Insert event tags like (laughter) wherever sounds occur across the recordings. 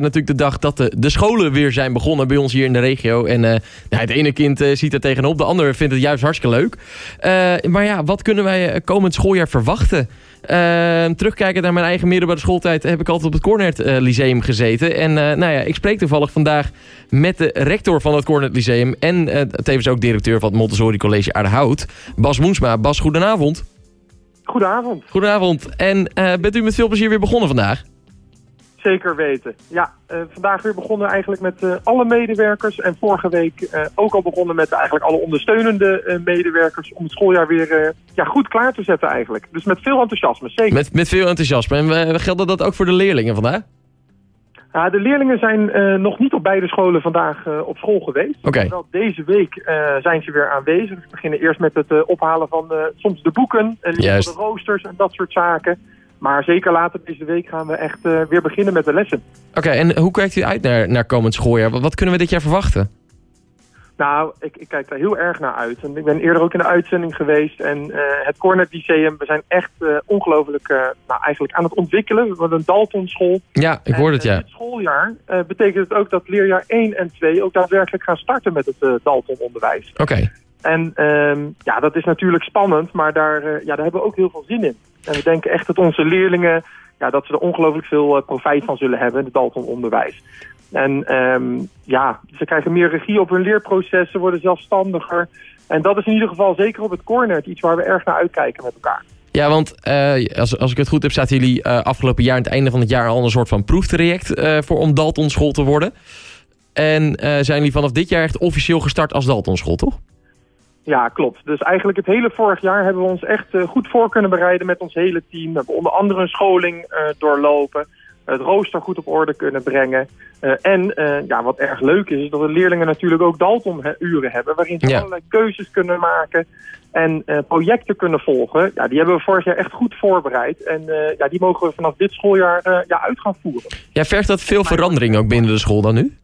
natuurlijk de dag dat de, de scholen weer zijn begonnen bij ons hier in de regio. En nou, het ene kind ziet er tegenop, de ander vindt het juist hartstikke leuk. maar ja, wat kunnen wij komend schooljaar verwachten? terugkijken naar mijn eigen middelbare schooltijd heb ik altijd op het Cornert Lyceum gezeten. En nou ja, ik spreek toevallig vandaag met de rector van het Cornert Lyceum en tevens ook directeur van het Montessori College Aardehout, Bas Moensma. Bas, goedenavond. Goedenavond. Goedenavond. En uh, bent u met veel plezier weer begonnen vandaag? Zeker weten. Ja, uh, vandaag weer begonnen eigenlijk met uh, alle medewerkers. En vorige week ook al begonnen met eigenlijk alle ondersteunende medewerkers... om het schooljaar weer ja, goed klaar te zetten eigenlijk. Dus met veel enthousiasme, zeker. Met, met veel enthousiasme. En geldt dat ook voor de leerlingen vandaag? Ja, de leerlingen zijn nog niet op beide scholen vandaag op school geweest. Okay. Wel deze week zijn ze weer aanwezig. We beginnen eerst met het ophalen van soms de boeken en de roosters en dat soort zaken. Maar zeker later deze week gaan we echt weer beginnen met de lessen. Oké, en hoe kijkt u uit naar, naar komend schooljaar? Wat kunnen we dit jaar verwachten? Nou, ik, ik, kijk daar heel erg naar uit. En ik ben eerder ook in de uitzending geweest. En uh, het Cornet Lyceum, we zijn echt uh, ongelooflijk uh, nou, eigenlijk aan het ontwikkelen. We hebben een Dalton school. Ja, ik hoor het, ja. Dit schooljaar betekent het ook dat leerjaar 1 en 2 ook daadwerkelijk gaan starten met het Dalton onderwijs. Oké. En um, ja, dat is natuurlijk spannend, maar daar, ja, daar hebben we ook heel veel zin in. En we denken echt dat onze leerlingen, ja, dat ze er ongelooflijk veel profijt van zullen hebben in het Dalton onderwijs. En um, ja, ze krijgen meer regie op hun leerproces, ze worden zelfstandiger. En dat is in ieder geval zeker op het corner iets waar we erg naar uitkijken met elkaar. Ja, want uh, als, als ik het goed heb, zaten jullie afgelopen jaar aan het einde van het jaar al een soort van proeftraject voor om Dalton school te worden. En zijn jullie vanaf dit jaar echt officieel gestart als Dalton school, toch? Ja, klopt. Dus eigenlijk het hele vorig jaar hebben we ons echt goed voor kunnen bereiden met ons hele team. We hebben onder andere een scholing doorlopen het rooster goed op orde kunnen brengen. Uh, en uh, ja, wat erg leuk is, is dat de leerlingen natuurlijk ook Dalton-uren hebben... waarin ze ja. allerlei keuzes kunnen maken en uh, projecten kunnen volgen. Ja, die hebben we vorig jaar echt goed voorbereid. En ja, die mogen we vanaf dit schooljaar ja, uit gaan voeren. Ja, vergt dat veel verandering ook binnen de school dan nu?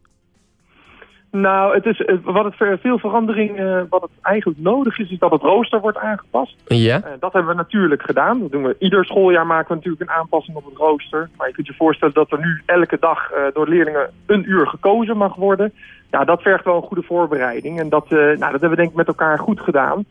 Nou, het is, wat het veel verandering, uh, wat het eigenlijk nodig is, is dat het rooster wordt aangepast. Ja. Uh, dat hebben we natuurlijk gedaan. Dat doen we, ieder schooljaar maken we natuurlijk een aanpassing op het rooster. Maar je kunt je voorstellen dat er nu elke dag uh, door leerlingen een uur gekozen mag worden. Ja, dat vergt wel een goede voorbereiding. En dat, nou, dat hebben we denk ik met elkaar goed gedaan.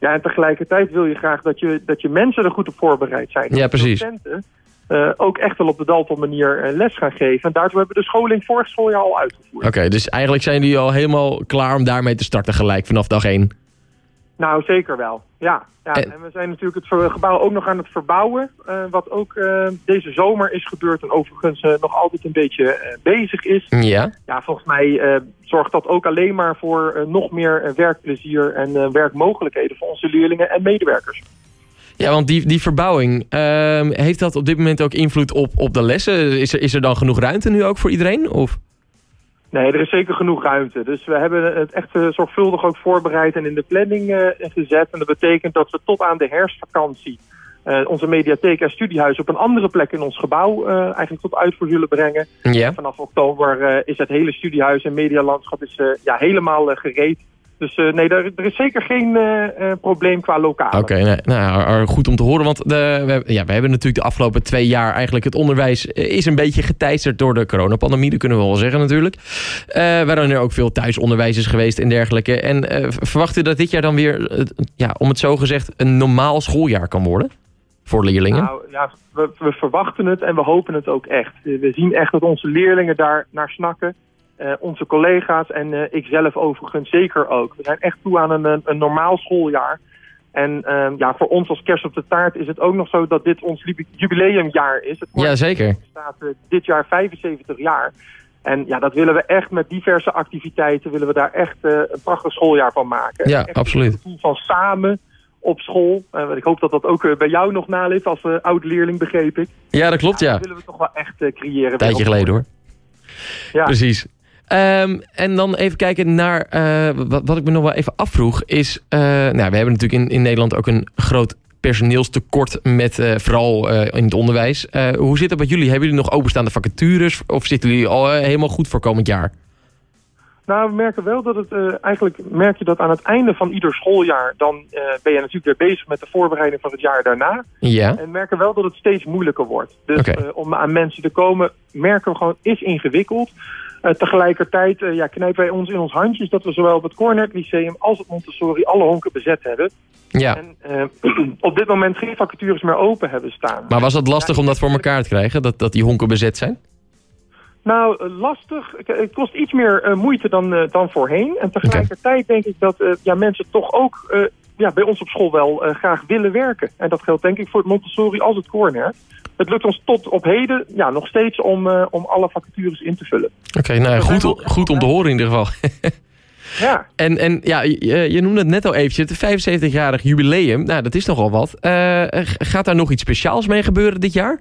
Ja, en tegelijkertijd wil je graag dat je, dat je mensen er goed op voorbereid zijn. Ja, precies. Docenten, uh, ook echt wel op de Dalton manier uh, les gaan geven. En daartoe hebben we de scholing vorig schooljaar al uitgevoerd. Oké, okay, dus eigenlijk zijn jullie al helemaal klaar om daarmee te starten gelijk vanaf dag 1? Nou, zeker wel. Ja, ja. En... en we zijn natuurlijk het gebouw ook nog aan het verbouwen. Uh, wat ook deze zomer is gebeurd en overigens nog altijd een beetje bezig is. Ja. Ja, volgens mij zorgt dat ook alleen maar voor nog meer werkplezier en werkmogelijkheden voor onze leerlingen en medewerkers. Ja, want die, die verbouwing, uh, heeft dat op dit moment ook invloed op, op de lessen? Is er, is er dan genoeg ruimte nu ook voor iedereen? Of? Nee, er is zeker genoeg ruimte. Dus we hebben het echt uh, zorgvuldig ook voorbereid en in de planning uh, gezet. En dat betekent dat we tot aan de herfstvakantie uh, onze mediatheek en studiehuis op een andere plek in ons gebouw eigenlijk tot uitvoer zullen brengen. Ja. Vanaf oktober is het hele studiehuis en medialandschap is, ja, helemaal gereed dus uh, nee, er, er, is zeker geen uh, probleem qua lokaal. Oké, okay, nou, goed om te horen. Want de, we, ja, we hebben natuurlijk de afgelopen twee jaar eigenlijk het onderwijs is een beetje geteisterd door de coronapandemie. Dat kunnen we wel zeggen natuurlijk. Uh, waarin er ook veel thuisonderwijs is geweest en dergelijke. En verwacht u dat dit jaar dan weer, ja, om het zo gezegd, een normaal schooljaar kan worden? Voor leerlingen? Nou ja, we, we verwachten het en we hopen het ook echt. We zien echt dat onze leerlingen daar naar snakken. Uh, onze collega's en uh, ik zelf overigens zeker ook. We zijn echt toe aan een, een normaal schooljaar. En uh, ja, voor ons als kerst op de taart is het ook nog zo dat dit ons jubileumjaar is. Het ja, zeker. Staat dit jaar 75 jaar. En ja, dat willen we echt met diverse activiteiten, willen we daar echt een prachtig schooljaar van maken. Ja, echt absoluut. Het gevoel van samen op school. ik hoop dat dat ook bij jou nog naleeft als oud-leerling, begreep ik. Ja, dat klopt, ja. Dat willen we toch wel echt creëren. Tijdje geleden hoor. Ja. Precies. Um, en dan even kijken naar uh, wat, wat, ik me nog wel even afvroeg. Is, uh, nou, we hebben natuurlijk in, in Nederland ook een groot personeelstekort met uh, vooral in het onderwijs. hoe zit het bij jullie? Hebben jullie nog openstaande vacatures of zitten jullie al helemaal goed voor komend jaar? Nou, we merken wel dat het, eigenlijk merk je dat aan het einde van ieder schooljaar, dan ben je natuurlijk weer bezig met de voorbereiding van het jaar daarna. Ja. En merken wel dat het steeds moeilijker wordt. Dus om aan mensen te komen, merken we gewoon, is ingewikkeld. Tegelijkertijd ja, knijpen wij ons in ons handjes dat we zowel op het Cornet Lyceum als het Montessori alle honken bezet hebben. Ja. En (clears throat) op dit moment geen vacatures meer open hebben staan. Maar was het lastig om dat voor elkaar te krijgen, dat, dat die honken bezet zijn? Nou, lastig. Het kost iets meer uh, moeite dan, uh, dan voorheen. En tegelijkertijd denk ik dat uh, ja, mensen toch ook ja, bij ons op school wel graag willen werken. En dat geldt denk ik voor het Montessori als het Cornet. Het lukt ons tot op heden ja, nog steeds om, om alle vacatures in te vullen. Oké, okay, nou goed, goed om te horen in ieder geval. (laughs) ja. En, en ja, je, je noemde het net al eventjes, het 75-jarig jubileum. Nou, dat is nogal wat. gaat daar nog iets speciaals mee gebeuren dit jaar?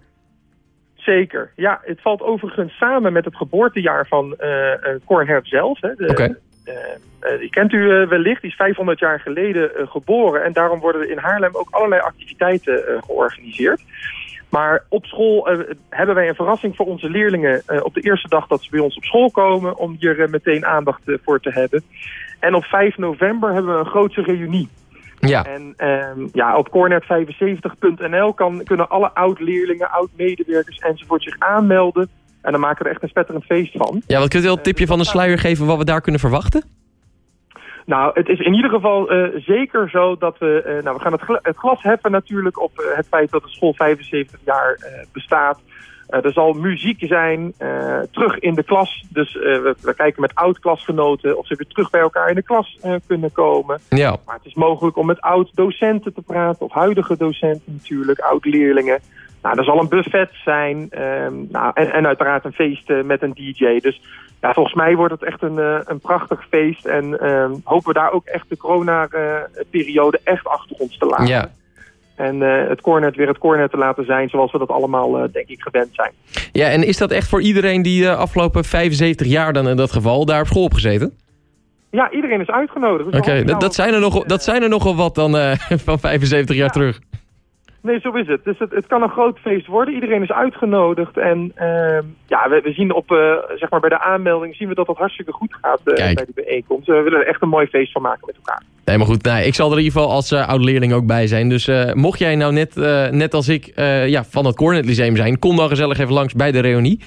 Zeker. Ja, het valt overigens samen met het geboortejaar van uh, zelf. Hè. De, okay. Uh, die kent u wellicht, die is 500 jaar geleden geboren. En daarom worden in Haarlem ook allerlei activiteiten georganiseerd. Maar op school hebben wij een verrassing voor onze leerlingen op de eerste dag dat ze bij ons op school komen. Om hier meteen aandacht voor te hebben. En op 5 november hebben we een grootse reunie. Ja. En um, ja, op cornet75.nl kan, kunnen alle oud-leerlingen, oud-medewerkers enzovoort zich aanmelden. En dan maken we er echt een spetterend feest van. Ja, wat kunt u wel een tipje van de sluier geven wat we daar kunnen verwachten? Nou, het is in ieder geval uh, zeker zo dat we... Uh, nou, we gaan het, gl het, glas heffen natuurlijk op uh, het feit dat de school 75 jaar bestaat. er zal muziek zijn, terug in de klas. Dus we, we, kijken met oud-klasgenoten of ze weer terug bij elkaar in de klas kunnen komen. Ja. Maar het is mogelijk om met oud-docenten te praten, of huidige docenten natuurlijk, oud-leerlingen. Nou, er zal een buffet zijn um, nou, en, en uiteraard een feest met een DJ. Dus ja, volgens mij wordt het echt een, uh, een prachtig feest. En um, hopen we daar ook echt de corona-periode echt achter ons te laten. Ja. En uh, het cornet weer het cornet te laten zijn zoals we dat allemaal, uh, denk ik, gewend zijn. Ja, en is dat echt voor iedereen die de afgelopen 75 jaar dan in dat geval daar op school op gezeten? Ja, iedereen is uitgenodigd. Oké, okay, dat, dat, zijn er nog, dat zijn er nogal wat dan (laughs) van 75 jaar ja. terug. Nee, zo is het. Dus het, het kan een groot feest worden. Iedereen is uitgenodigd. En uh, ja, we, we, zien op, uh, zeg maar bij de aanmelding zien we dat het hartstikke goed gaat uh, bij die bijeenkomst. We willen er echt een mooi feest van maken met elkaar. Nee, maar goed. Nou, ik zal er in ieder geval als uh, oud-leerling ook bij zijn. Dus mocht jij nou net, net als ik ja, van het Cornet Lyceum zijn... kom dan gezellig even langs bij de reunie.